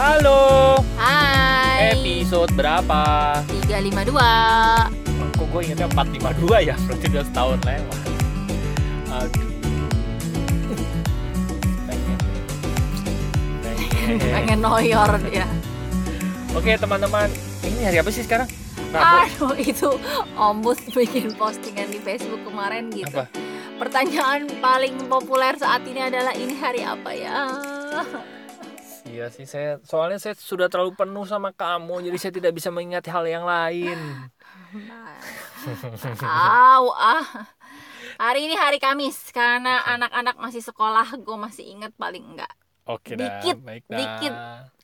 Halo, Hai. episode berapa? 352. Kok gue ingetnya 452 ya? Berarti udah setahun lewat. Aduh. Pengen. Pengen. Pengen noyor dia. Oke teman-teman, ini hari apa sih sekarang? Rabu. Aduh, itu Ombus bikin postingan di Facebook kemarin gitu. Apa? Pertanyaan paling populer saat ini adalah ini hari apa ya? Iya sih saya soalnya saya sudah terlalu penuh sama kamu jadi saya tidak bisa mengingat hal yang lain. Au, ah. Hari ini hari Kamis karena anak-anak masih sekolah, gue masih inget paling enggak. Oke dah, Dikit, baik dah. dikit.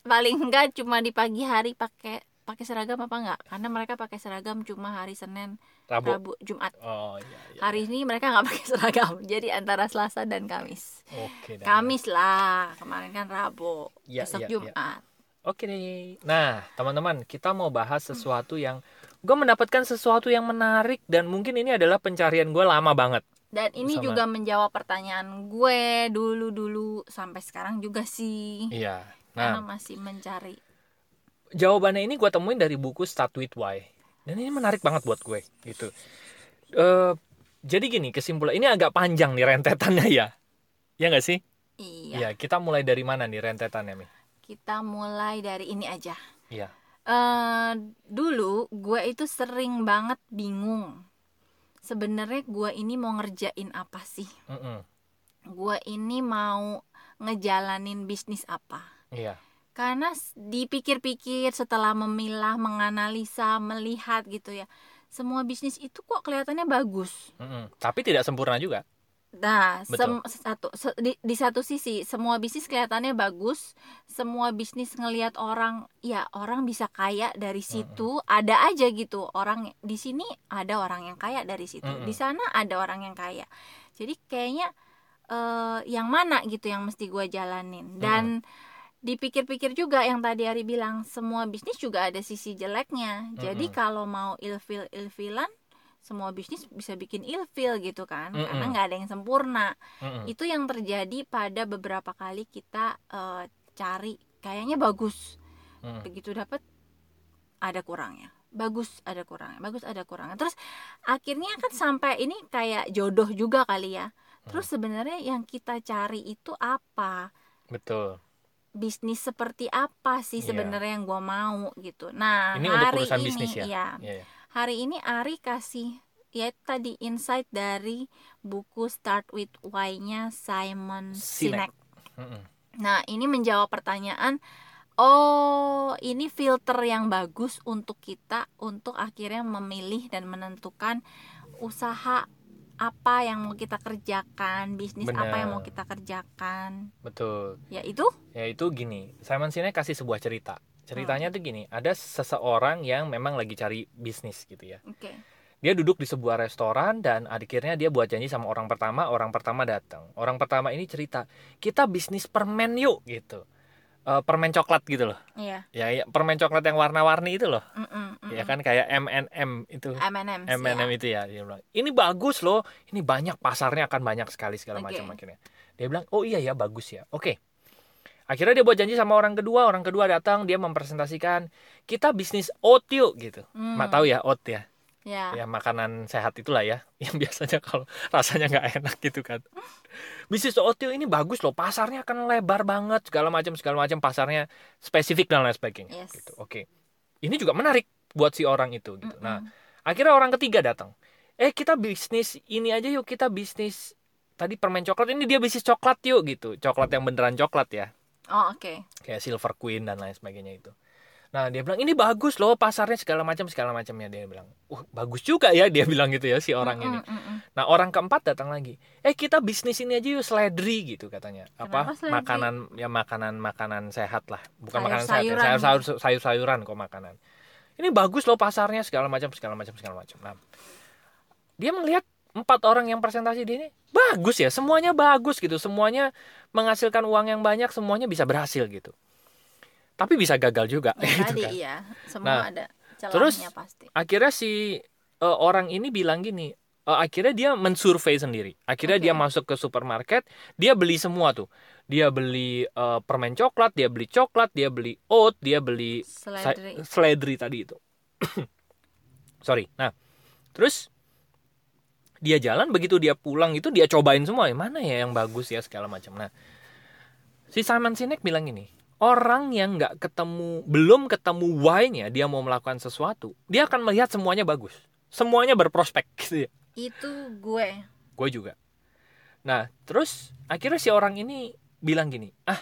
Paling enggak cuma di pagi hari pakai pakai seragam apa enggak? Karena mereka pakai seragam cuma hari Senin, Rabu. Rabu, Jumat. Oh iya. iya. Hari ini mereka nggak pakai seragam, jadi antara Selasa dan Kamis. Oke dah. Kamis lah, kemarin kan Rabu, Iya, iya, besok iya. Jumat. Oke deh. Nah, teman-teman, kita mau bahas sesuatu yang gue mendapatkan sesuatu yang menarik dan mungkin ini adalah pencarian gue lama banget. Dan ini Sama. juga menjawab pertanyaan gue dulu-dulu sampai sekarang juga sih. Iya. Karena Nah, masih mencari. Jawabannya ini gue temuin dari buku Start With Why. Dan ini menarik banget buat gue, gitu. Eh, jadi gini, kesimpulan ini agak panjang nih rentetannya ya. Ya nggak sih? Iya. Iya. Kita mulai dari mana nih rentetannya, Mi? Kita mulai dari ini aja. Iya. eh dulu gue itu sering banget bingung. Sebenarnya gue ini mau ngerjain apa sih? Mm-mm. Gue ini mau ngejalanin bisnis apa? Iya. Karena dipikir-pikir setelah memilah menganalisa melihat gitu ya semua bisnis itu kok kelihatannya bagus Mm-mm. Tapi tidak sempurna juga. nah Betul. sem- satu se- di, di satu sisi semua bisnis kelihatannya bagus semua bisnis ngelihat orang ya orang bisa kaya dari situ ada aja gitu orang di sini ada orang yang kaya dari situ Mm-mm. di sana ada orang yang kaya jadi kayaknya eh, yang mana gitu yang mesti gue jalanin dan dipikir-pikir juga yang tadi Ari bilang semua bisnis juga ada sisi jeleknya jadi Mm-mm. kalau mau ilfil ilfilan semua bisnis bisa bikin ilfil gitu kan karena Mm-mm. nggak ada yang sempurna Mm-mm. itu yang terjadi pada beberapa kali kita eh, cari kayaknya bagus Mm. begitu dapat ada kurangnya bagus ada kurangnya bagus ada kurangnya terus akhirnya kan sampai ini kayak jodoh juga kali ya terus sebenarnya yang kita cari itu apa Betul. Bisnis seperti apa sih Iya. sebenarnya yang gua mau gitu nah Ini untuk hari urusan ini bisnis ya? iya. hari ini Ari kasih ya tadi insight dari buku Start with Why-nya Simon Sinek. Sinek. Mm-mm. Nah, ini menjawab pertanyaan oh, ini filter yang bagus untuk kita untuk akhirnya memilih dan menentukan usaha apa yang mau kita kerjakan, bisnis apa yang mau kita kerjakan. Betul. Yaitu Ya itu gini, Simon Sinek kasih sebuah cerita. Ceritanya tuh gini, ada seseorang yang memang lagi cari bisnis gitu ya. oke. Dia duduk di sebuah restoran dan akhirnya dia buat janji sama orang pertama, orang pertama datang. Orang pertama ini cerita, kita bisnis permen yuk gitu. Eh, permen coklat gitu loh. Iya. Ya, ya, permen coklat yang warna-warni itu loh. Mm-mm, mm-mm. Ya kan kayak M&M itu. M&M ya. itu ya dia bilang ini bagus loh ini banyak pasarnya akan banyak sekali segala Oke. macam akhirnya dia bilang oh iya ya bagus ya oke akhirnya dia buat janji sama orang kedua orang kedua datang dia mempresentasikan kita bisnis oat yuk gitu Hmm, mak tahu ya oat ya ya. ya makanan sehat itulah ya yang biasanya kalau rasanya nggak enak gitu kan bisnis yuk ini bagus loh pasarnya akan lebar banget segala macam segala macam pasarnya spesifik dan lain sebagainya Yes. gitu oke ini juga menarik buat si orang itu gitu nah Mm-mm. Akhirnya orang ketiga datang. Eh kita bisnis ini aja yuk kita bisnis tadi permen coklat ini dia bisnis coklat yuk gitu. Coklat yang beneran coklat ya. Oh, oke. Kayak Silver Queen dan lain sebagainya itu. Nah dia bilang ini bagus loh pasarnya segala macam segala macamnya dia bilang. Uh bagus juga ya dia bilang gitu ya si orang ini. Mm-mm, mm-mm. Nah orang keempat datang lagi. Eh kita bisnis ini aja yuk seledri gitu katanya. Apa seledri? makanan ya makanan makanan sehat lah. Bukan makanan sehat ya. Sayur-sayuran. Sayur, sayur, sayur sayuran kok makanan. Ini bagus loh pasarnya segala macam segala macam segala macam. Nah dia melihat empat orang yang presentasi dia ini bagus ya semuanya bagus gitu semuanya menghasilkan uang yang banyak semuanya bisa berhasil gitu tapi bisa gagal juga Ya, gitu tadi kan. iya, semua Nah, ada terus- pasti. akhirnya si eh, orang ini bilang gini eh, akhirnya dia mensurvei sendiri. Akhirnya Oke. dia masuk ke supermarket, dia beli semua tuh. Dia beli eh, permen coklat, dia beli coklat, dia beli oat, dia beli Seledri. seledri tadi itu. Sorry. Nah, terus dia jalan begitu dia pulang itu dia cobain semua "Eh, mana ya yang bagus ya segala macam. Nah, si Simon Sinek bilang ini, orang yang nggak ketemu belum ketemu why-nya dia mau melakukan sesuatu, dia akan melihat semuanya bagus. Semuanya berprospek gitu ya. Itu gue. Gue juga. Nah, terus akhirnya si orang ini bilang gini, ah,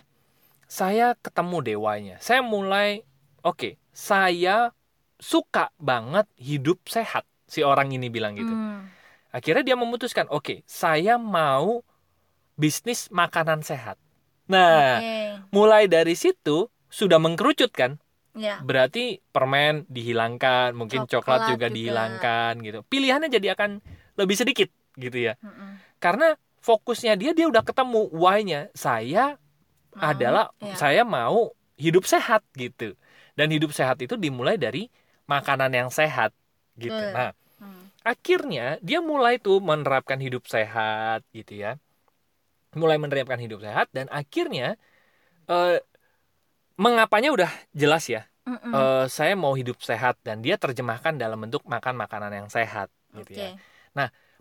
saya ketemu deh why-nya. Saya mulai, oke, saya suka banget hidup sehat. Si orang ini bilang gitu. Hmm. Akhirnya dia memutuskan, oke, saya mau bisnis makanan sehat. Nah, Oke. mulai dari situ sudah mengkerucut kan? Ya. Berarti permen dihilangkan, mungkin coklat, Coklat juga, juga. dihilangkan gitu. Pilihannya jadi akan lebih sedikit gitu ya. Mm-mm. Karena fokusnya dia dia udah ketemu why-nya. Saya Mau, adalah ya. saya mau hidup sehat gitu. Dan hidup sehat itu dimulai dari makanan yang sehat gitu. Nah, Hmm. akhirnya dia mulai tuh menerapkan hidup sehat gitu ya mulai menerapkan hidup sehat dan akhirnya eh, mengapanya udah jelas ya. Mm-mm. Eh, saya mau hidup sehat dan dia terjemahkan dalam bentuk makan makanan yang sehat gitu ya.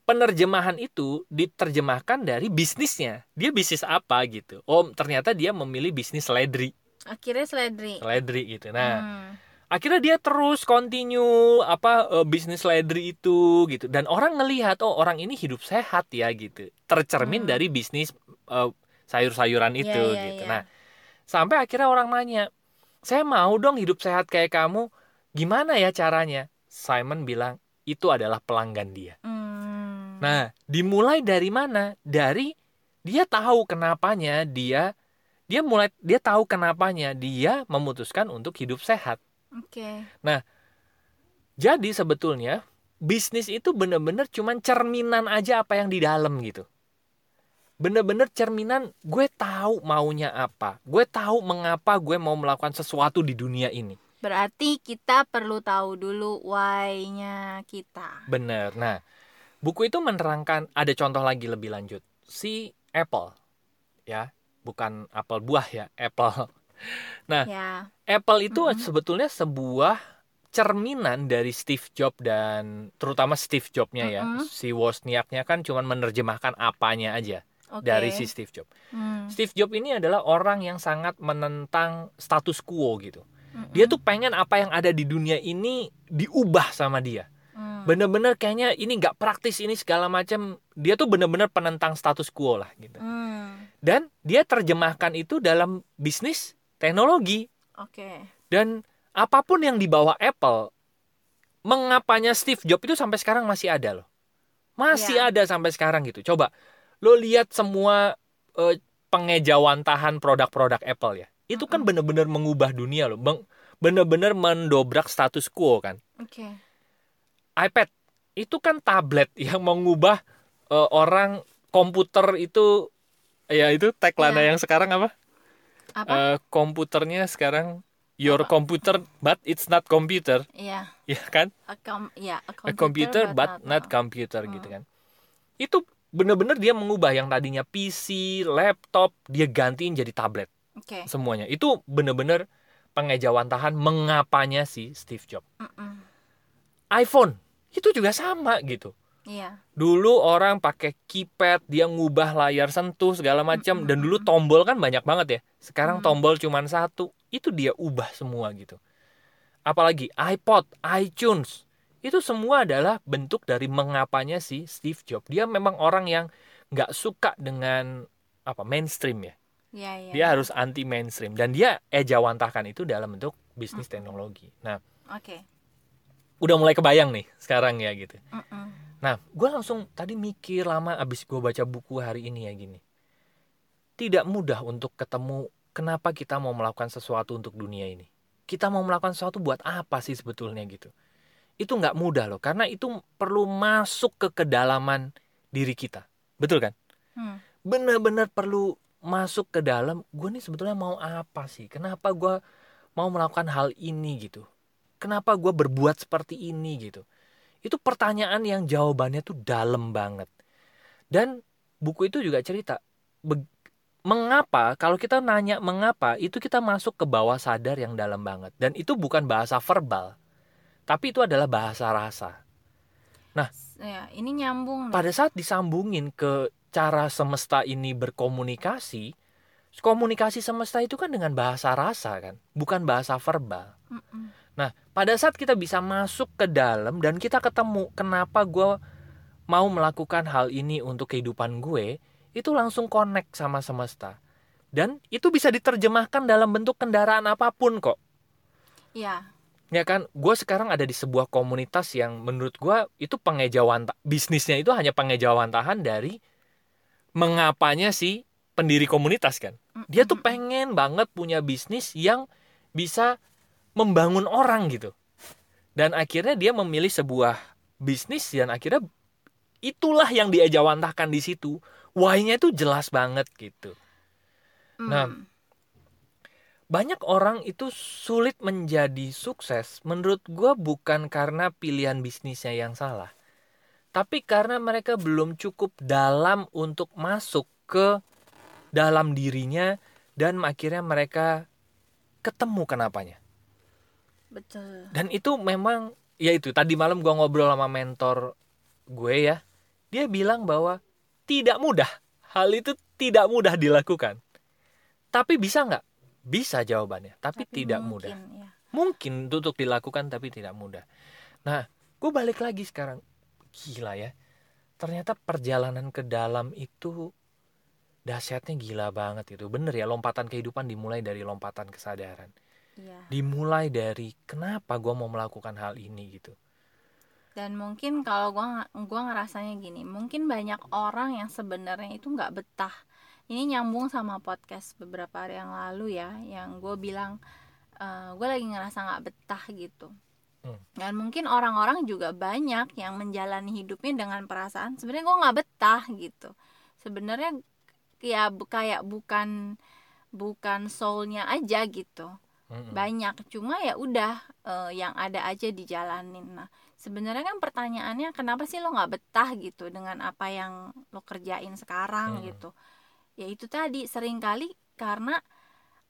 Penerjemahan itu diterjemahkan dari bisnisnya. Dia bisnis apa gitu. Oh ternyata dia memilih bisnis seledri. Akhirnya seledri. seledri gitu. Nah Hmm. akhirnya dia terus continue apa eh, bisnis ledri itu gitu. Dan orang ngelihat oh orang ini hidup sehat ya gitu. Tercermin Hmm. dari bisnis eh, sayur-sayuran Iya, itu iya, gitu iya. nah sampai akhirnya orang nanya saya mau dong hidup sehat kayak kamu gimana ya caranya Simon bilang itu adalah pelanggan dia Hmm. nah dimulai dari mana dari dia tahu kenapanya dia dia mulai dia tahu kenapanya dia memutuskan untuk hidup sehat Oke. Jadi sebetulnya bisnis itu bener-bener cuman cerminan aja apa yang di dalam gitu. Bener-bener cerminan gue tahu maunya apa. Gue tahu mengapa gue mau melakukan sesuatu di dunia ini. Berarti kita perlu tahu dulu why-nya kita. Bener. Nah, buku itu menerangkan ada contoh lagi lebih lanjut. Si Apple ya, bukan apel buah ya, Apple. Nah, Ya. Apple itu Mhm. sebetulnya sebuah cerminan dari Steve Jobs dan terutama Steve Jobs-nya ya. Mhm. Si Wozniaknya kan cuma menerjemahkan apanya aja Oke. dari si Steve Jobs. Hmm. Steve Jobs ini adalah orang yang sangat menentang status quo gitu. Mm-mm. Dia tuh pengen apa yang ada di dunia ini diubah sama dia. Hmm. Bener-bener kayaknya ini nggak praktis ini segala macam. Dia tuh bener-bener penentang status quo lah gitu. Hmm. Dan dia terjemahkan itu dalam bisnis teknologi Oke. dan apa pun yang dibawa Apple, mengapanya Steve Jobs itu sampai sekarang masih ada loh. Masih Ya. ada sampai sekarang gitu. Coba lo lihat semua eh, pengejawantahan produk-produk Apple ya. Itu kan bener-bener mengubah dunia loh. Bang, bener-bener mendobrak status quo kan. Oke. iPad itu kan tablet yang mengubah eh, orang komputer itu ya itu tagline Ya. yang sekarang apa? Apa? Eh, komputernya sekarang your Apa? computer but it's not computer Iya. ya kan A com- ya, a a computer but not computer gitu kan itu bener-bener dia mengubah yang tadinya PC laptop dia gantiin jadi tablet Oke. semuanya itu bener-bener pengejawantahan mengapanya si Steve Jobs Mm-mm. iPhone itu juga sama gitu Iya. dulu orang pakai keypad dia ngubah layar sentuh segala macam dan dulu tombol kan banyak banget ya sekarang Mm. tombol cuman satu itu dia ubah semua gitu apalagi iPod iTunes itu semua adalah bentuk dari mengapanya si Steve Jobs dia memang orang yang nggak suka dengan apa mainstream ya Iya, iya. dia harus anti mainstream dan dia ejawantahkan itu dalam bentuk bisnis teknologi nah Oke. udah mulai kebayang nih sekarang ya gitu Mm-mm. Nah, gue langsung tadi mikir lama abis gue baca buku hari ini ya gini. Tidak mudah untuk ketemu kenapa kita mau melakukan sesuatu untuk dunia ini. Kita mau melakukan sesuatu buat apa sih sebetulnya gitu. Itu nggak mudah loh, karena itu perlu masuk ke kedalaman diri kita. Betul kan? Hmm. Bener-bener perlu masuk ke dalam, gue nih sebetulnya mau apa sih? Kenapa gue mau melakukan hal ini gitu? Kenapa gue berbuat seperti ini gitu? Itu pertanyaan yang jawabannya tuh dalam banget. Dan buku itu juga cerita be- mengapa kalau kita nanya mengapa itu kita masuk ke bawah sadar yang dalam banget dan itu bukan bahasa verbal. Tapi itu adalah bahasa rasa. ya ini nyambung nih. pada saat disambungin ke cara semesta ini berkomunikasi, komunikasi semesta itu kan dengan bahasa rasa kan, bukan bahasa verbal. Mm-mm. Nah, pada saat kita bisa masuk ke dalam dan kita ketemu kenapa gue mau melakukan hal ini untuk kehidupan gue, itu langsung connect sama semesta. Dan itu bisa diterjemahkan dalam bentuk kendaraan apa pun kok. ya Ya kan, gue sekarang ada di sebuah komunitas yang menurut gue itu pengejauhan bisnisnya itu hanya pengejauhantahan dari mengapanya si pendiri komunitas kan. Dia tuh pengen banget punya bisnis yang bisa membangun orang gitu. Dan akhirnya dia memilih sebuah bisnis dan akhirnya itulah yang diejawantahkan di situ. Why-nya itu jelas banget gitu. Nah, Mm. Banyak orang itu sulit menjadi sukses menurut gue bukan karena pilihan bisnisnya yang salah tapi karena mereka belum cukup dalam untuk masuk ke dalam dirinya dan akhirnya mereka ketemu kenapanya. Betul. Dan itu memang ya itu tadi malam gue ngobrol sama mentor gue ya dia bilang bahwa tidak mudah hal itu tidak mudah dilakukan. Tapi bisa nggak bisa jawabannya tapi, tidak mudah mungkin, ya. mungkin untuk dilakukan tapi tidak mudah. Nah, gue balik lagi sekarang. Gila ya. Ternyata perjalanan ke dalam itu dahsyatnya gila banget itu. Bener ya, lompatan kehidupan dimulai dari lompatan kesadaran. Iya. Dimulai dari kenapa gue mau melakukan hal ini gitu. dan mungkin kalau gua gua ngerasanya gini mungkin banyak orang yang sebenarnya itu nggak betah ini nyambung sama podcast beberapa hari yang lalu ya yang gue bilang gue lagi ngerasa nggak betah gitu Hmm. dan mungkin orang-orang juga banyak yang menjalani hidupnya dengan perasaan sebenarnya gue nggak betah gitu sebenarnya ya kayak bukan bukan soulnya aja gitu Mm-mm. banyak cuma ya udah eh, yang ada aja dijalanin nah sebenarnya kan pertanyaannya kenapa sih lo nggak betah gitu dengan apa yang lo kerjain sekarang Hmm. gitu ya itu tadi sering kali karena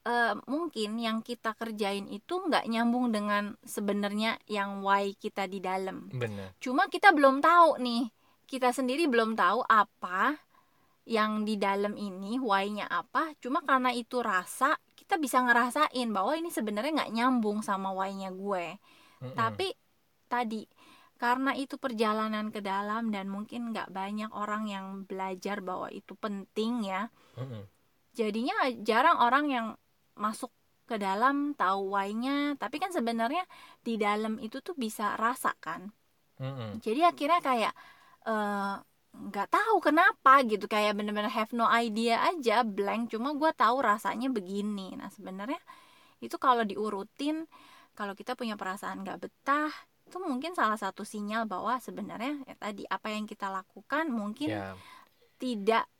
eh, mungkin yang kita kerjain itu nggak nyambung dengan sebenarnya yang why kita di dalam Bener. cuma kita belum tahu nih kita sendiri belum tahu apa yang di dalam ini why-nya apa cuma karena itu rasa kita bisa ngerasain bahwa ini sebenarnya nggak nyambung sama why-nya gue Mm-mm. tapi tadi karena itu perjalanan ke dalam dan mungkin nggak banyak orang yang belajar bahwa itu penting ya. Jadinya jarang orang yang masuk ke dalam tahu why-nya. Tapi kan sebenarnya di dalam itu tuh bisa rasa kan. Mm-mm. jadi akhirnya kayak eh, nggak tahu kenapa gitu. Kayak bener-bener have no idea aja blank. Cuma gue tahu rasanya begini. Nah sebenarnya itu kalau diurutin kalau kita punya perasaan nggak betah itu mungkin salah satu sinyal bahwa sebenarnya ya tadi apa yang kita lakukan mungkin Ya, tidak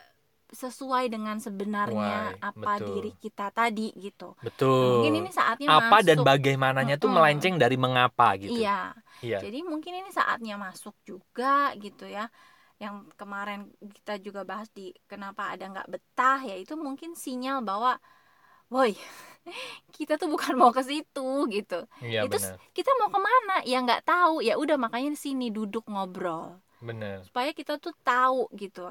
sesuai dengan sebenarnya Why, apa betul. diri kita tadi gitu betul. mungkin ini saatnya apa dan masuk bagaimananya tuh Mm-mm. melenceng dari mengapa gitu. iya Iya. Jadi mungkin ini saatnya masuk juga gitu ya. Yang kemarin kita juga bahas di kenapa ada nggak betah ya itu mungkin sinyal bahwa, woi kita tuh bukan mau ke situ gitu. Iya itu benar. kita mau ke mana ya nggak tahu. Ya udah makanya di sini duduk ngobrol. Benar. supaya kita tuh tahu gitu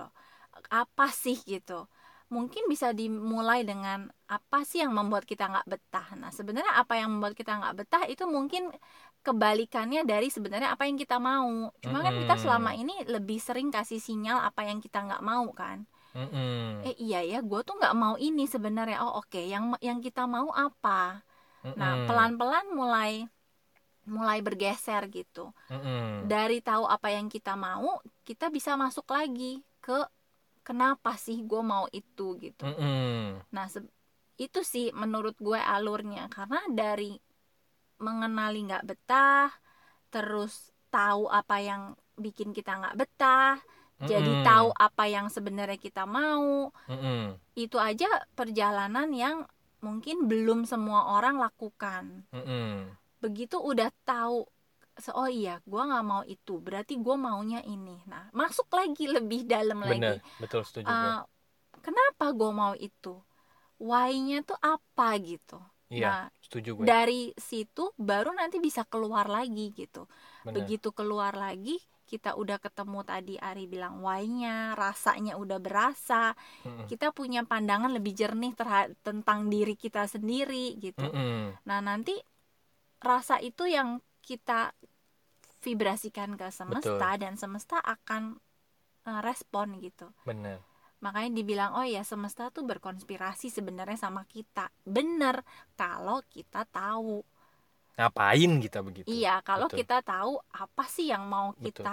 apa sih gitu. Mungkin bisa dimulai dengan apa sih yang membuat kita nggak betah. Nah sebenarnya apa yang membuat kita nggak betah itu mungkin kebalikannya dari sebenarnya apa yang kita mau. Cuma kan kita selama ini lebih sering kasih sinyal apa yang kita nggak mau kan Mm-mm. eh iya ya gue tuh nggak mau ini sebenarnya oh oke yang yang kita mau apa nah Mm-mm. pelan-pelan mulai mulai bergeser gitu Mm-mm. dari tahu apa yang kita mau kita bisa masuk lagi ke kenapa sih gue mau itu gitu Mm-mm. nah se- itu sih menurut gue alurnya karena dari mengenali nggak betah terus tahu apa yang bikin kita nggak betah jadi tahu apa yang sebenarnya kita mau. Mm-mm. itu aja perjalanan yang mungkin belum semua orang lakukan. Mm-mm. begitu udah tahu oh iya gue nggak mau itu berarti gue maunya ini. Nah masuk lagi lebih dalam bener lagi betul setuju Eh, kenapa gue mau itu? Why-nya tuh apa? Gitu. Iya nah setuju gue dari situ baru nanti bisa keluar lagi gitu. Bener. Begitu keluar lagi kita udah ketemu tadi Ari bilang why-nya rasanya udah berasa Mm-mm. kita punya pandangan lebih jernih terha- tentang diri kita sendiri gitu. Mm-mm. nah nanti rasa itu yang kita vibrasikan ke semesta dan semesta akan eh, respon gitu. Bener. Makanya dibilang oh ya semesta tuh berkonspirasi sebenarnya sama kita. Bener kalau kita tahu ngapain kita begitu? Iya kalau betul. kita tahu apa sih yang mau Betul. kita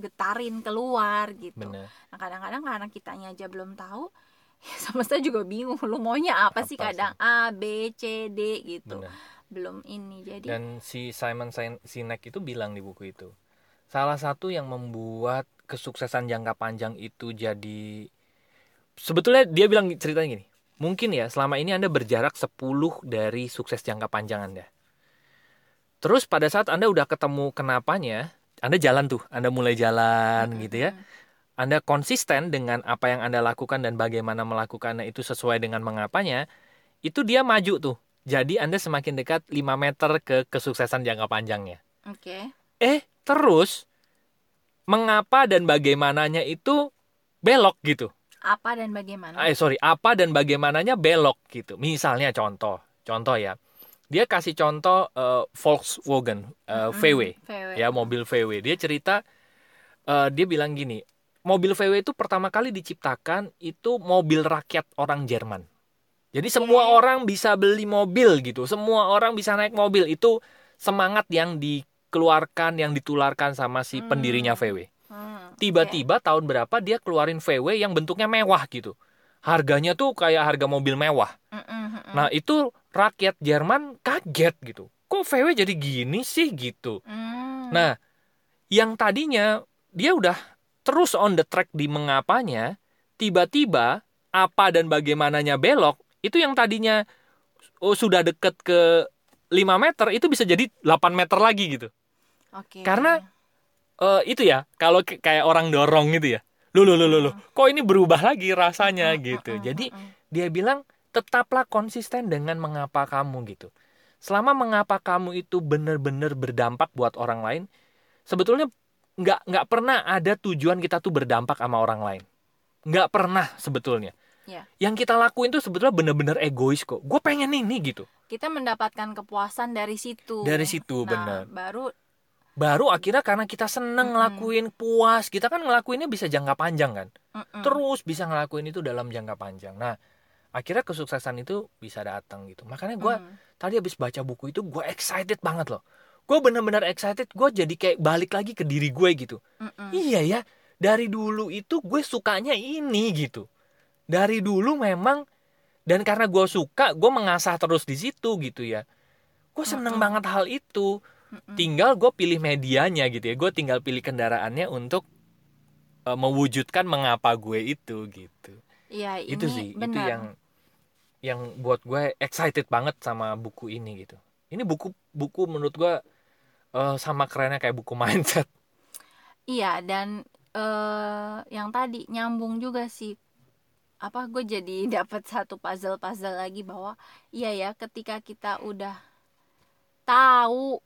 getarin keluar gitu. Bener nah kadang-kadang karena kitanya aja belum tahu ya semesta juga bingung lu maunya apa, sih? Apa kadang A B C D gitu. Bener belum ini jadi dan si Simon Sin- Sinek itu bilang di buku itu salah satu yang membuat kesuksesan jangka panjang itu jadi sebetulnya dia bilang ceritanya gini mungkin ya selama ini anda berjarak 10 dari sukses jangka panjang anda terus pada saat anda udah ketemu kenapanya anda jalan tuh anda mulai jalan gitu ya anda konsisten dengan apa yang Anda lakukan dan bagaimana melakukannya itu sesuai dengan mengapanya, itu dia maju tuh. Jadi Anda semakin dekat 5 meter ke kesuksesan jangka panjangnya. oke Eh, terus mengapa dan bagaimananya itu belok gitu. Apa dan bagaimana Eh, sorry, apa dan bagaimananya belok gitu. Misalnya contoh, contoh ya. Dia kasih contoh eh, Volkswagen eh, Mm-mm. VW VW. ya mobil VW dia cerita eh, dia bilang gini mobil VW itu pertama kali diciptakan itu mobil rakyat orang Jerman jadi semua orang bisa beli mobil gitu semua orang bisa naik mobil itu semangat yang dikeluarkan yang ditularkan sama si Hmm. pendirinya VW Hmm, tiba-tiba tahun berapa dia keluarin VW yang bentuknya mewah gitu harganya tuh kayak harga mobil mewah. Mm-mm, mm-mm. nah itu rakyat Jerman kaget gitu kok VW jadi gini sih gitu Hmm. Nah, yang tadinya dia udah terus on the track di mengapanya, tiba-tiba apa dan bagaimananya belok, itu yang tadinya oh, sudah deket ke 5 meter, itu bisa jadi 8 meter lagi gitu. oke karena- Eh, itu ya, kalau kayak orang dorong gitu ya. Loh, loh, loh, loh, loh, kok ini berubah lagi rasanya gitu. Jadi dia bilang tetaplah konsisten dengan mengapa kamu gitu. Selama mengapa kamu itu benar-benar berdampak buat orang lain, sebetulnya nggak nggak pernah ada tujuan kita tuh berdampak sama orang lain. Nggak pernah sebetulnya. Iya. Yang kita lakuin tuh sebetulnya bener-bener egois kok. Gue pengen ini gitu. kita mendapatkan kepuasan dari situ Dari situ nah, bener. baru Baru akhirnya karena kita seneng Mm-mm. ngelakuin puas, kita kan ngelakuinnya bisa jangka panjang kan. mm-mm. terus bisa ngelakuin itu dalam jangka panjang. Nah, akhirnya kesuksesan itu bisa datang gitu. Makanya gue Mm. tadi habis baca buku itu gue excited banget loh. Gue bener-bener excited. Gue jadi kayak balik lagi ke diri gue gitu. Mm-mm. Iya ya, dari dulu itu gue sukanya ini gitu. Dari dulu memang dan karena gue suka, gue mengasah terus di situ gitu ya. Gue seneng Mm-mm. banget hal itu. Mm-mm. Tinggal gue pilih medianya gitu ya. Gue tinggal pilih kendaraannya untuk eh, mewujudkan mengapa gue itu gitu Iya, ini itu sih itu benar. yang yang buat gue excited banget sama buku ini gitu ini buku buku menurut gue eh, sama kerennya kayak buku mindset Iya, dan eh yang tadi nyambung juga sih. Apa gue jadi dapat satu puzzle-puzzle lagi bahwa iya ya, ketika kita udah tahu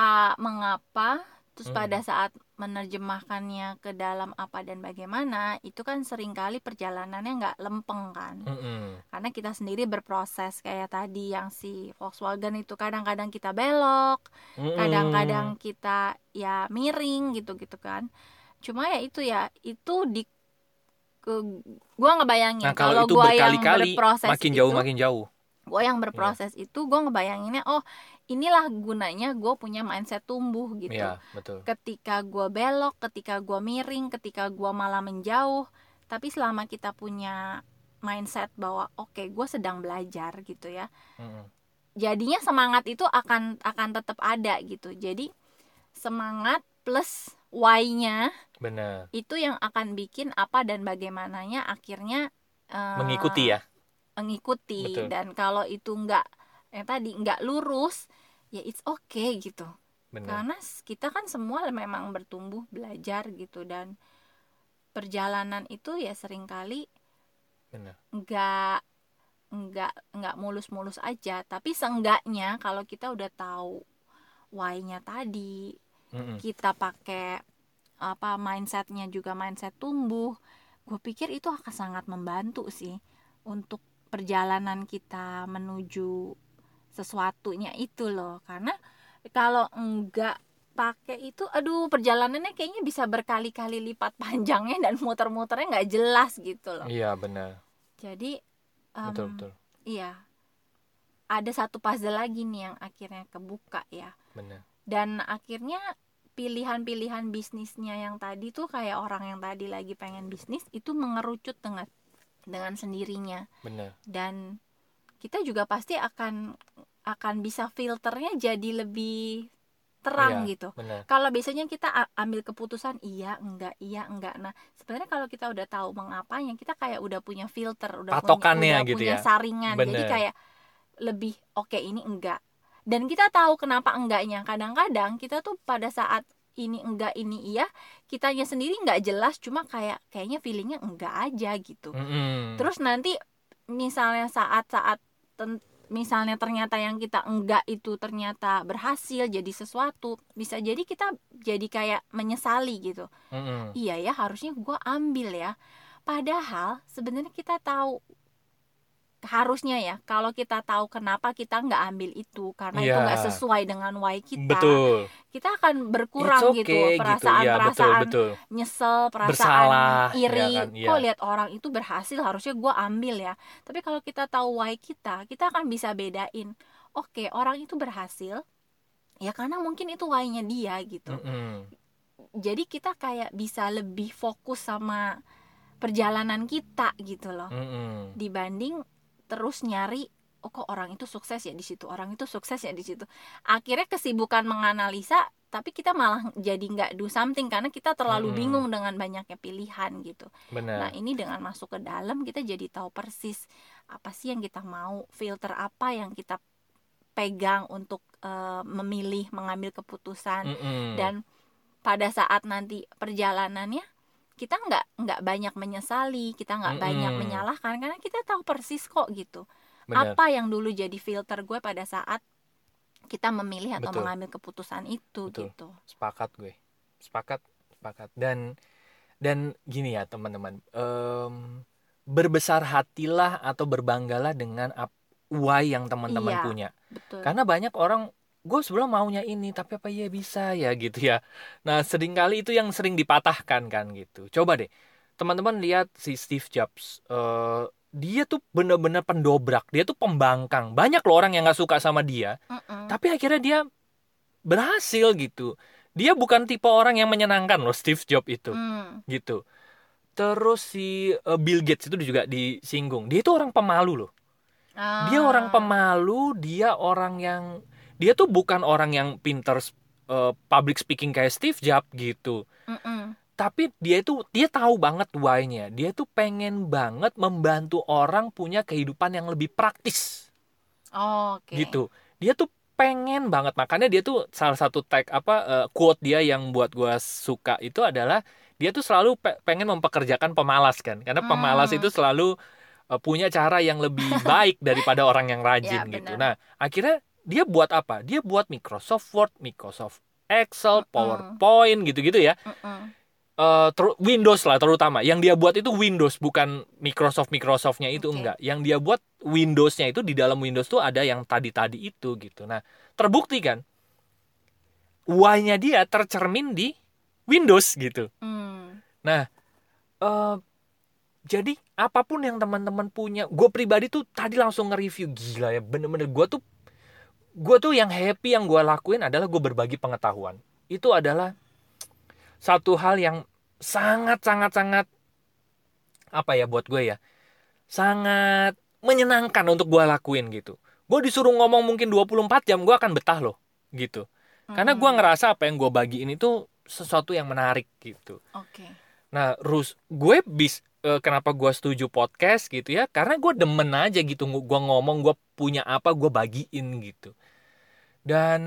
ah, mengapa, terus Hmm. pada saat menerjemahkannya ke dalam apa dan bagaimana, itu kan sering kali perjalanannya nggak lempeng kan. Mm-mm. Karena kita sendiri berproses kayak tadi yang si Volkswagen itu kadang-kadang kita belok, Mm-mm. kadang-kadang kita ya miring gitu-gitu kan cuma ya itu ya itu di ke gua ngebayangin nah kalau itu gua yang berproses makin jauh itu, makin jauh gua yang berproses itu gua ngebayanginnya oh inilah gunanya gue punya mindset tumbuh gitu. Iya betul. Ketika gua belok ketika gua miring ketika gua malah menjauh tapi selama kita punya mindset bahwa oke gue sedang belajar gitu ya Mm-mm. jadinya semangat itu akan akan tetap ada gitu. Jadi semangat plus why-nya bener. itu yang akan bikin apa dan bagaimananya akhirnya eh, mengikuti ya? mengikuti. Betul. dan kalau itu enggak yang tadi enggak lurus ya it's okay gitu. Benar karena kita kan semua memang bertumbuh belajar gitu dan perjalanan itu ya sering kali nggak nggak nggak mulus-mulus aja. Tapi seenggaknya kalau kita udah tahu why-nya tadi Mm-mm. kita pakai apa mindsetnya juga mindset tumbuh gue pikir itu akan sangat membantu sih untuk perjalanan kita menuju sesuatunya itu loh. Karena kalau enggak pakai itu aduh perjalanannya kayaknya bisa berkali-kali lipat panjangnya dan muter-muternya nggak jelas gitu loh. Iya benar. Jadi em, betul betul. iya. Ada satu puzzle lagi nih yang akhirnya kebuka ya. Benar. Dan akhirnya pilihan-pilihan bisnisnya yang tadi tuh kayak orang yang tadi lagi pengen bisnis itu mengerucut dengan dengan sendirinya. Benar. Dan kita juga pasti akan akan bisa filternya jadi lebih terang Iya, gitu. kalau biasanya kita ambil keputusan iya enggak iya enggak. Nah sebenarnya kalau kita udah tahu mengapanya kita kayak udah punya filter udah Patokannya punya, udah gitu punya ya. saringan. Jadi Bener. kayak lebih oke ini enggak. Dan kita tahu kenapa enggaknya. Kadang-kadang kita tuh pada saat ini enggak ini iya kitanya sendiri enggak jelas cuma kayak kayaknya feelingnya enggak aja gitu. Mm-mm. terus nanti misalnya saat-saat misalnya ternyata yang kita enggak itu ternyata berhasil jadi sesuatu bisa jadi kita jadi kayak menyesali gitu Mm-mm. iya ya harusnya gua ambil ya padahal sebenarnya kita tahu harusnya ya kalau kita tahu kenapa kita nggak ambil itu karena itu Iya. nggak sesuai dengan why kita betul kita akan berkurang It's gitu okay, perasaan Iya, betul perasaan betul nyesel perasaan Bersalah, iri ya kan, iya. kok lihat orang itu berhasil harusnya gue ambil ya tapi kalau kita tahu why kita kita akan bisa bedain oke orang itu berhasil ya karena mungkin itu why-nya dia gitu Mm-mm. jadi kita kayak bisa lebih fokus sama perjalanan kita gitu loh Mm-mm. dibanding terus nyari oh kok orang itu sukses ya di situ? Orang itu sukses ya di situ? Akhirnya kesibukan menganalisa tapi kita malah jadi nggak do something karena kita terlalu Mm-mm. bingung dengan banyaknya pilihan gitu. Nah benar. ini dengan masuk ke dalam kita jadi tahu persis apa sih yang kita mau filter apa yang kita pegang untuk eh, memilih mengambil keputusan. Mm-mm. dan pada saat nanti perjalanannya kita nggak nggak banyak menyesali kita nggak banyak Mm-mm. menyalahkan karena kita tahu persis kok gitu benar apa yang dulu jadi filter gue pada saat kita memilih atau Betul. mengambil keputusan itu Betul. gitu sepakat gue sepakat sepakat dan dan gini ya teman-teman Em, berbesar hatilah atau berbanggalah dengan ap- why yang teman-teman Iya. punya betul karena banyak orang gue sebelum maunya ini tapi apa ya bisa ya? Gitu ya. Nah sering kali itu yang sering dipatahkan kan gitu. Coba deh teman-teman lihat si Steve Jobs Eh, dia tuh bener-bener pendobrak dia tuh pembangkang. Banyak loh orang yang nggak suka sama dia Mm-mm. tapi akhirnya dia berhasil gitu. Dia bukan tipe orang yang menyenangkan loh Steve Jobs itu Hmm. gitu. Terus si eh, Bill Gates itu juga disinggung. Dia itu orang pemalu loh. Dia Ah. orang pemalu dia orang yang dia tuh bukan orang yang pinter eh, public speaking kayak Steve Jobs gitu. Mm-mm. tapi dia itu dia tahu banget why-nya. Dia tuh pengen banget membantu orang punya kehidupan yang lebih praktis. Oke. Gitu. Dia tuh pengen banget. Makanya dia tuh salah satu tag apa eh, quote dia yang buat gua suka itu adalah dia tuh selalu pe- pengen mempekerjakan pemalas kan. Karena pemalas Hmm. itu selalu eh, punya cara yang lebih baik daripada orang yang rajin Ya, gitu. nah akhirnya dia buat apa dia buat Microsoft Word Microsoft Excel. PowerPoint gitu-gitu ya Mm-mm. Eh, ter- Windows lah terutama yang dia buat itu Windows bukan Microsoft Microsoftnya itu Oke. enggak yang dia buat Windowsnya itu di dalam Windows tuh ada yang tadi-tadi itu gitu nah terbukti kan why-nya dia tercermin di Windows gitu Hmm. nah eh jadi apa pun yang teman-teman punya gue pribadi tuh tadi langsung nge-review gila ya bener-bener gue tuh gue tuh yang happy yang gue lakuin adalah gue berbagi pengetahuan itu adalah satu hal yang sangat sangat sangat apa ya buat gue ya sangat menyenangkan untuk gue lakuin gitu gue disuruh ngomong mungkin 24 jam gue akan betah loh gitu karena gue Mm. ngerasa apa yang gue bagiin itu sesuatu yang menarik gitu oke Nah, Rus, gue bis eh, kenapa gue setuju podcast gitu ya? Karena gue demen aja gitu, gue ngomong gue punya apa gue bagiin gitu. Dan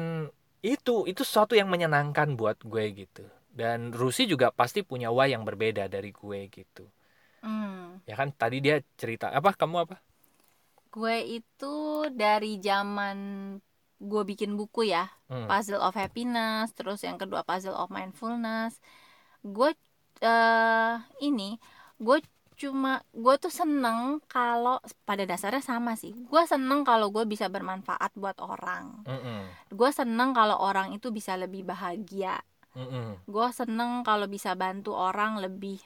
itu itu sesuatu yang menyenangkan buat gue gitu dan Rusi juga pasti punya why yang berbeda dari gue gitu Hmm. ya kan tadi dia cerita apa kamu apa Gue itu dari zaman gue bikin buku ya, Hmm. Puzzle of Happiness, terus yang kedua Puzzle of Mindfulness. Gue eh ini, gue cuma gue tuh seneng kalau pada dasarnya sama sih. Gue seneng kalau gue bisa bermanfaat buat orang. Mm-mm. Gue seneng kalau orang itu bisa lebih bahagia. Mm-mm. Gue seneng kalau bisa bantu orang lebih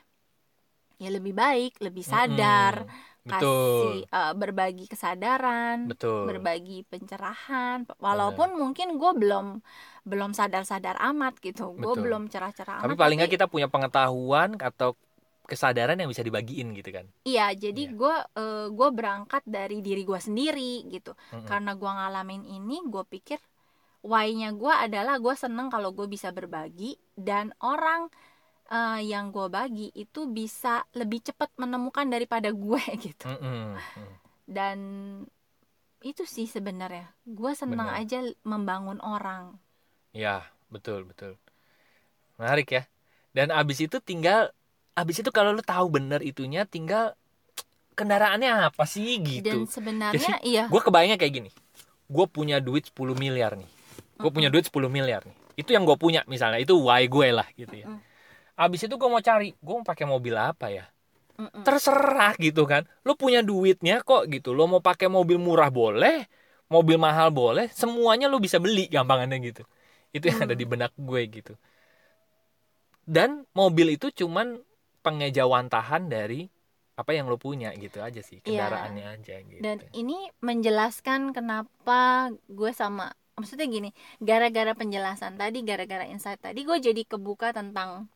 ya lebih baik, lebih sadar, Mm-mm. betul kasih eh, berbagi kesadaran betul berbagi pencerahan walaupun mungkin gue belum belum sadar-sadar amat gitu gue belum cerah-cerah tapi amat paling nggak kita punya pengetahuan atau kesadaran yang bisa dibagiin gitu kan iya jadi Iya. gue gue berangkat dari diri gue sendiri gitu Mm-mm. karena gue ngalamin ini gue pikir why-nya gue adalah gue seneng kalau gue bisa berbagi dan orang eh, yang gue bagi itu bisa lebih cepat menemukan daripada gue gitu. Mm. dan itu sih sebenarnya gue senang Benar. aja membangun orang ya betul betul menarik ya dan abis itu tinggal abis itu kalau lu tahu bener itunya tinggal kendaraannya apa sih dan gitu sebenarnya iya. gue kebayangnya kayak gini. Gue punya duit 10 miliar nih. Gue punya duit 10 miliar nih. Itu yang gue punya misalnya. Itu why gue lah gitu ya. Mm-mm. abis itu gue mau cari gue mau pakai mobil apa ya? Mm-mm. terserah gitu kan. Lo punya duitnya kok gitu. Lo mau pakai mobil murah boleh mobil mahal boleh semuanya lo bisa beli gampangannya gitu. Itu yang ada Hmm. di benak gue gitu. Dan mobil itu cuman pengejawantahan dari apa yang lo punya gitu aja sih Iya. kendaraannya aja gitu dan ini menjelaskan kenapa gue sama maksudnya gini gara-gara penjelasan tadi gara-gara insight tadi gue jadi kebuka tentang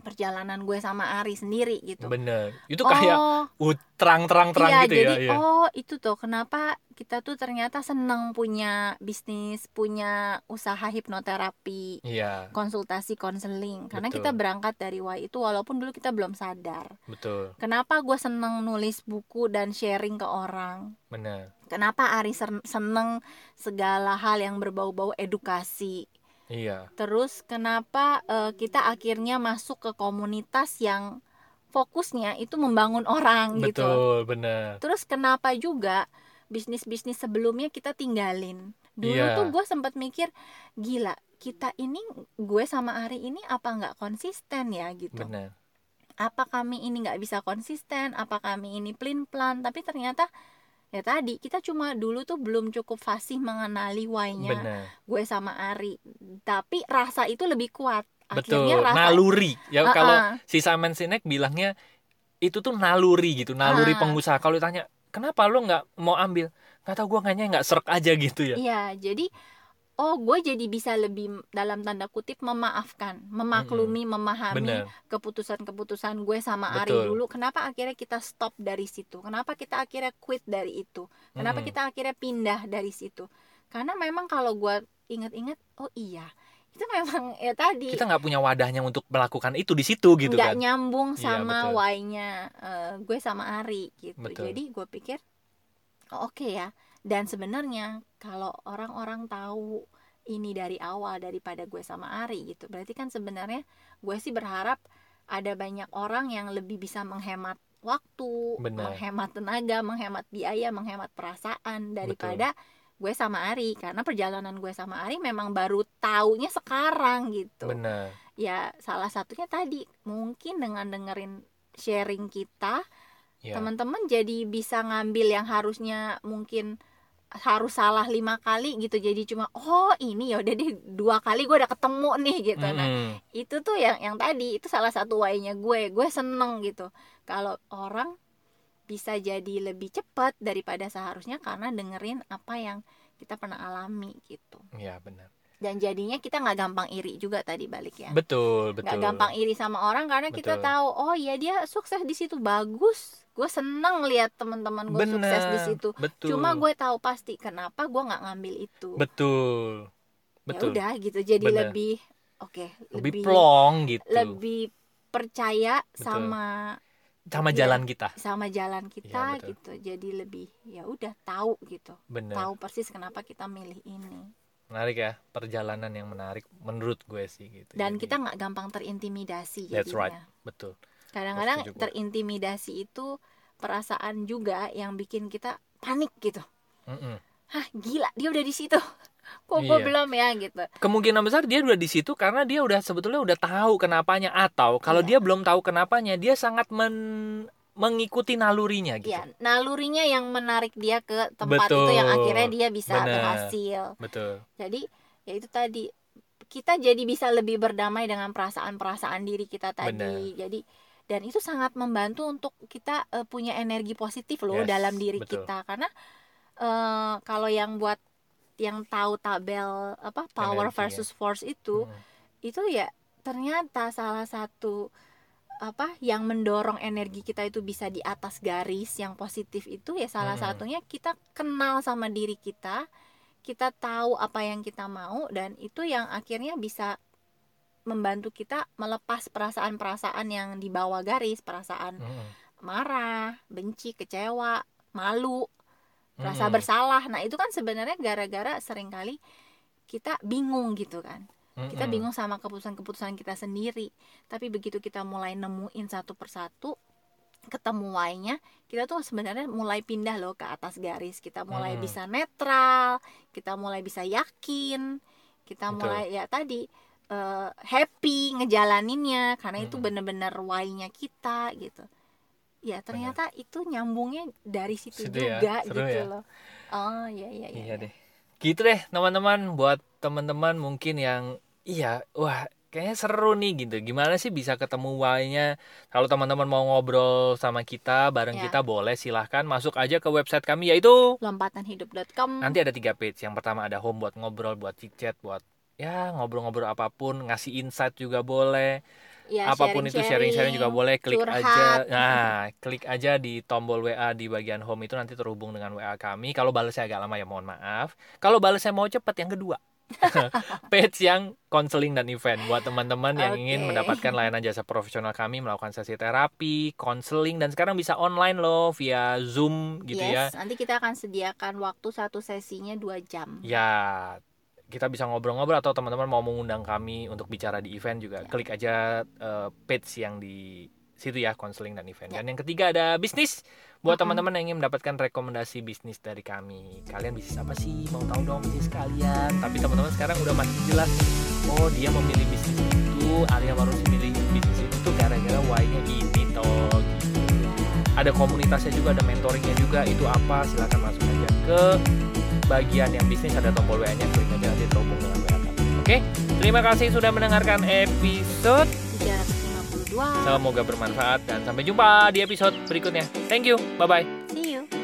perjalanan gue sama Ari sendiri gitu. Bener. Itu kayak oh. uh, terang-terang-terang iya gitu jadi ya iya. oh itu tuh kenapa kita tuh ternyata seneng punya bisnis punya usaha hipnoterapi iya. konsultasi konseling. Karena Betul. kita berangkat dari why itu walaupun dulu kita belum sadar. Betul. Kenapa gue seneng nulis buku dan sharing ke orang? Bener. Kenapa Ari sen- seneng segala hal yang berbau-bau edukasi iya. Terus kenapa eh, kita akhirnya masuk ke komunitas yang fokusnya itu membangun orang gitu. Betul bener terus kenapa juga bisnis-bisnis sebelumnya kita tinggalin? Dulu Iya. tuh gue sempat mikir gila kita ini gue sama Ari ini apa nggak konsisten ya? Gitu. Bener apa kami ini nggak bisa konsisten? Apa kami ini plin plan tapi ternyata ya tadi kita cuma dulu tuh belum cukup fasih mengenali why-nya bener gue sama Ari. Tapi rasa itu lebih kuat. Betul akhirnya rasa naluri. Ya Ah, kalau si Simon Sinek bilangnya itu tuh naluri gitu naluri Ah. pengusaha. Kalau ditanya kenapa lo nggak mau ambil? Nggak tahu gue kayaknya nggak serak aja gitu ya. Iya, jadi oh gue jadi bisa lebih dalam tanda kutip memaafkan, memaklumi, memahami bener keputusan-keputusan gue sama Ari Betul. dulu. Kenapa akhirnya kita stop dari situ? Kenapa kita akhirnya quit dari itu? Kenapa Mm-mm. kita akhirnya pindah dari situ? Karena memang kalau gue inget-inget, oh iya, itu memang ya tadi kita nggak punya wadahnya untuk melakukan itu di situ gitu nggak kan nyambung Iya, sama betul. why-nya eh, gue sama Ari gitu. Betul. Jadi gue pikir oh, oke ya. Dan sebenarnya kalau orang-orang tahu ini dari awal daripada gue sama Ari gitu. Berarti kan sebenarnya gue sih berharap ada banyak orang yang lebih bisa menghemat waktu, Benar. menghemat tenaga, menghemat biaya, menghemat perasaan daripada gue sama Ari karena perjalanan gue sama Ari memang baru taunya sekarang gitu bener ya salah satunya tadi mungkin dengan dengerin sharing kita ya teman-teman jadi bisa ngambil yang harusnya mungkin harus salah lima kali gitu. Jadi cuma oh ini ya udah deh dua kali gue udah ketemu nih gitu. Nah Mm-mm. itu tuh yang yang tadi itu salah satu why-nya gue. Gue seneng gitu. Kalau orang bisa jadi lebih cepat daripada seharusnya karena dengerin apa yang kita pernah alami gitu. Ya benar. Dan jadinya kita nggak gampang iri juga tadi balik ya. Betul betul. nggak gampang iri sama orang karena kita Betul. tahu oh ya dia sukses di situ bagus gue seneng lihat teman-teman gue sukses di situ. Betul. cuma gue tahu pasti kenapa gue nggak ngambil itu. Betul ya betul. udah gitu jadi Benar. lebih oke lebih plong gitu. lebih percaya Betul. sama sama Iya. jalan kita. sama jalan kita Iya, betul. gitu. Jadi lebih ya udah tahu gitu. Bener. Tahu persis kenapa kita milih ini. Menarik ya perjalanan yang menarik menurut gue sih gitu. Dan Jadi, kita nggak gampang terintimidasi that's right. betul kadang-kadang terintimidasi itu perasaan juga yang bikin kita panik gitu Mm-mm. hah gila dia udah di situ kok gue Iya. belum ya gitu kemungkinan besar dia udah di situ karena dia udah sebetulnya udah tahu kenapanya atau kalau Iya. dia belum tahu kenapanya dia sangat men- mengikuti nalurinya gitu ya nalurinya yang menarik dia ke tempat itu yang Betul. akhirnya dia bisa Bener. berhasil betul jadi ya itu tadi kita jadi bisa lebih berdamai dengan perasaan-perasaan diri kita tadi Bener. jadi dan itu sangat membantu untuk kita eh, punya energi positif loh Yes, dalam diri betul. kita karena eh, kalau yang buat yang tahu tabel apa power Energi, ya. versus force itu Mm. itu ya ternyata salah satu apa yang mendorong energi kita itu bisa di atas garis yang positif itu ya salah Mm-mm. satunya kita kenal sama diri kita kita tahu apa yang kita mau dan itu yang akhirnya bisa membantu kita melepas perasaan-perasaan yang di bawah garis. Perasaan Mm-mm. marah benci kecewa malu rasa bersalah. Nah itu kan sebenarnya gara-gara sering kali kita bingung gitu kan. Kita bingung sama keputusan-keputusan kita sendiri. Tapi begitu kita mulai nemuin satu persatu ketemu why-nya kita tuh sebenarnya mulai pindah loh ke atas garis. Kita mulai Mm-mm. bisa netral kita mulai bisa yakin kita Betul. mulai ya tadi eh, happy ngejalaninnya karena itu Mm-mm. bener-bener why-nya kita gitu ya ternyata itu nyambungnya dari situ, Situ ya, juga seru gitu ya. loh oh iya iya iya, Iya deh. Gitu deh teman-teman buat teman-teman mungkin yang iya wah kayaknya seru nih gitu. Gimana sih bisa ketemu why-nya? Kalau teman-teman mau ngobrol sama kita bareng Ya. kita boleh silahkan masuk aja ke website kami yaitu lompatanhidup.com nanti ada tiga page. Yang pertama ada home buat ngobrol, buat chit-chat, buat ya ngobrol-ngobrol apa pun, ngasih insight juga boleh. ya, apa pun itu sharing-sharing juga boleh klik curhat. aja nah klik aja di tombol WA di bagian home itu nanti terhubung dengan WA kami kalau balasnya agak lama ya mohon maaf kalau balasnya mau cepet yang kedua page yang konseling dan event buat teman-teman yang ingin Oke. mendapatkan layanan jasa profesional kami melakukan sesi terapi konseling dan sekarang bisa online loh via zoom gitu ya yes, nanti kita akan sediakan waktu satu sesinya dua jam. ya kita bisa ngobrol-ngobrol atau teman-teman mau mengundang kami untuk bicara di event juga Ya. klik aja eh, page yang di situ ya konseling dan event. Ya. dan yang ketiga ada bisnis. Buat teman-teman yang ingin mendapatkan rekomendasi bisnis dari kami kalian bisnis apa sih? Mau tahu dong bisnis kalian? Tapi teman-teman sekarang udah makin jelas oh dia memilih bisnis itu Arya baru memilih bisnis itu tuh gara-gara why-nya ini toh gitu. Ada komunitasnya juga ada mentoringnya juga itu apa? Silahkan masuk aja ke bagian yang bisnis ada tombol WA nya klik aja nanti terhubung dengan WA kami oke terima kasih sudah mendengarkan episode. 352. semoga bermanfaat dan sampai jumpa di episode berikutnya. Thank you. Bye bye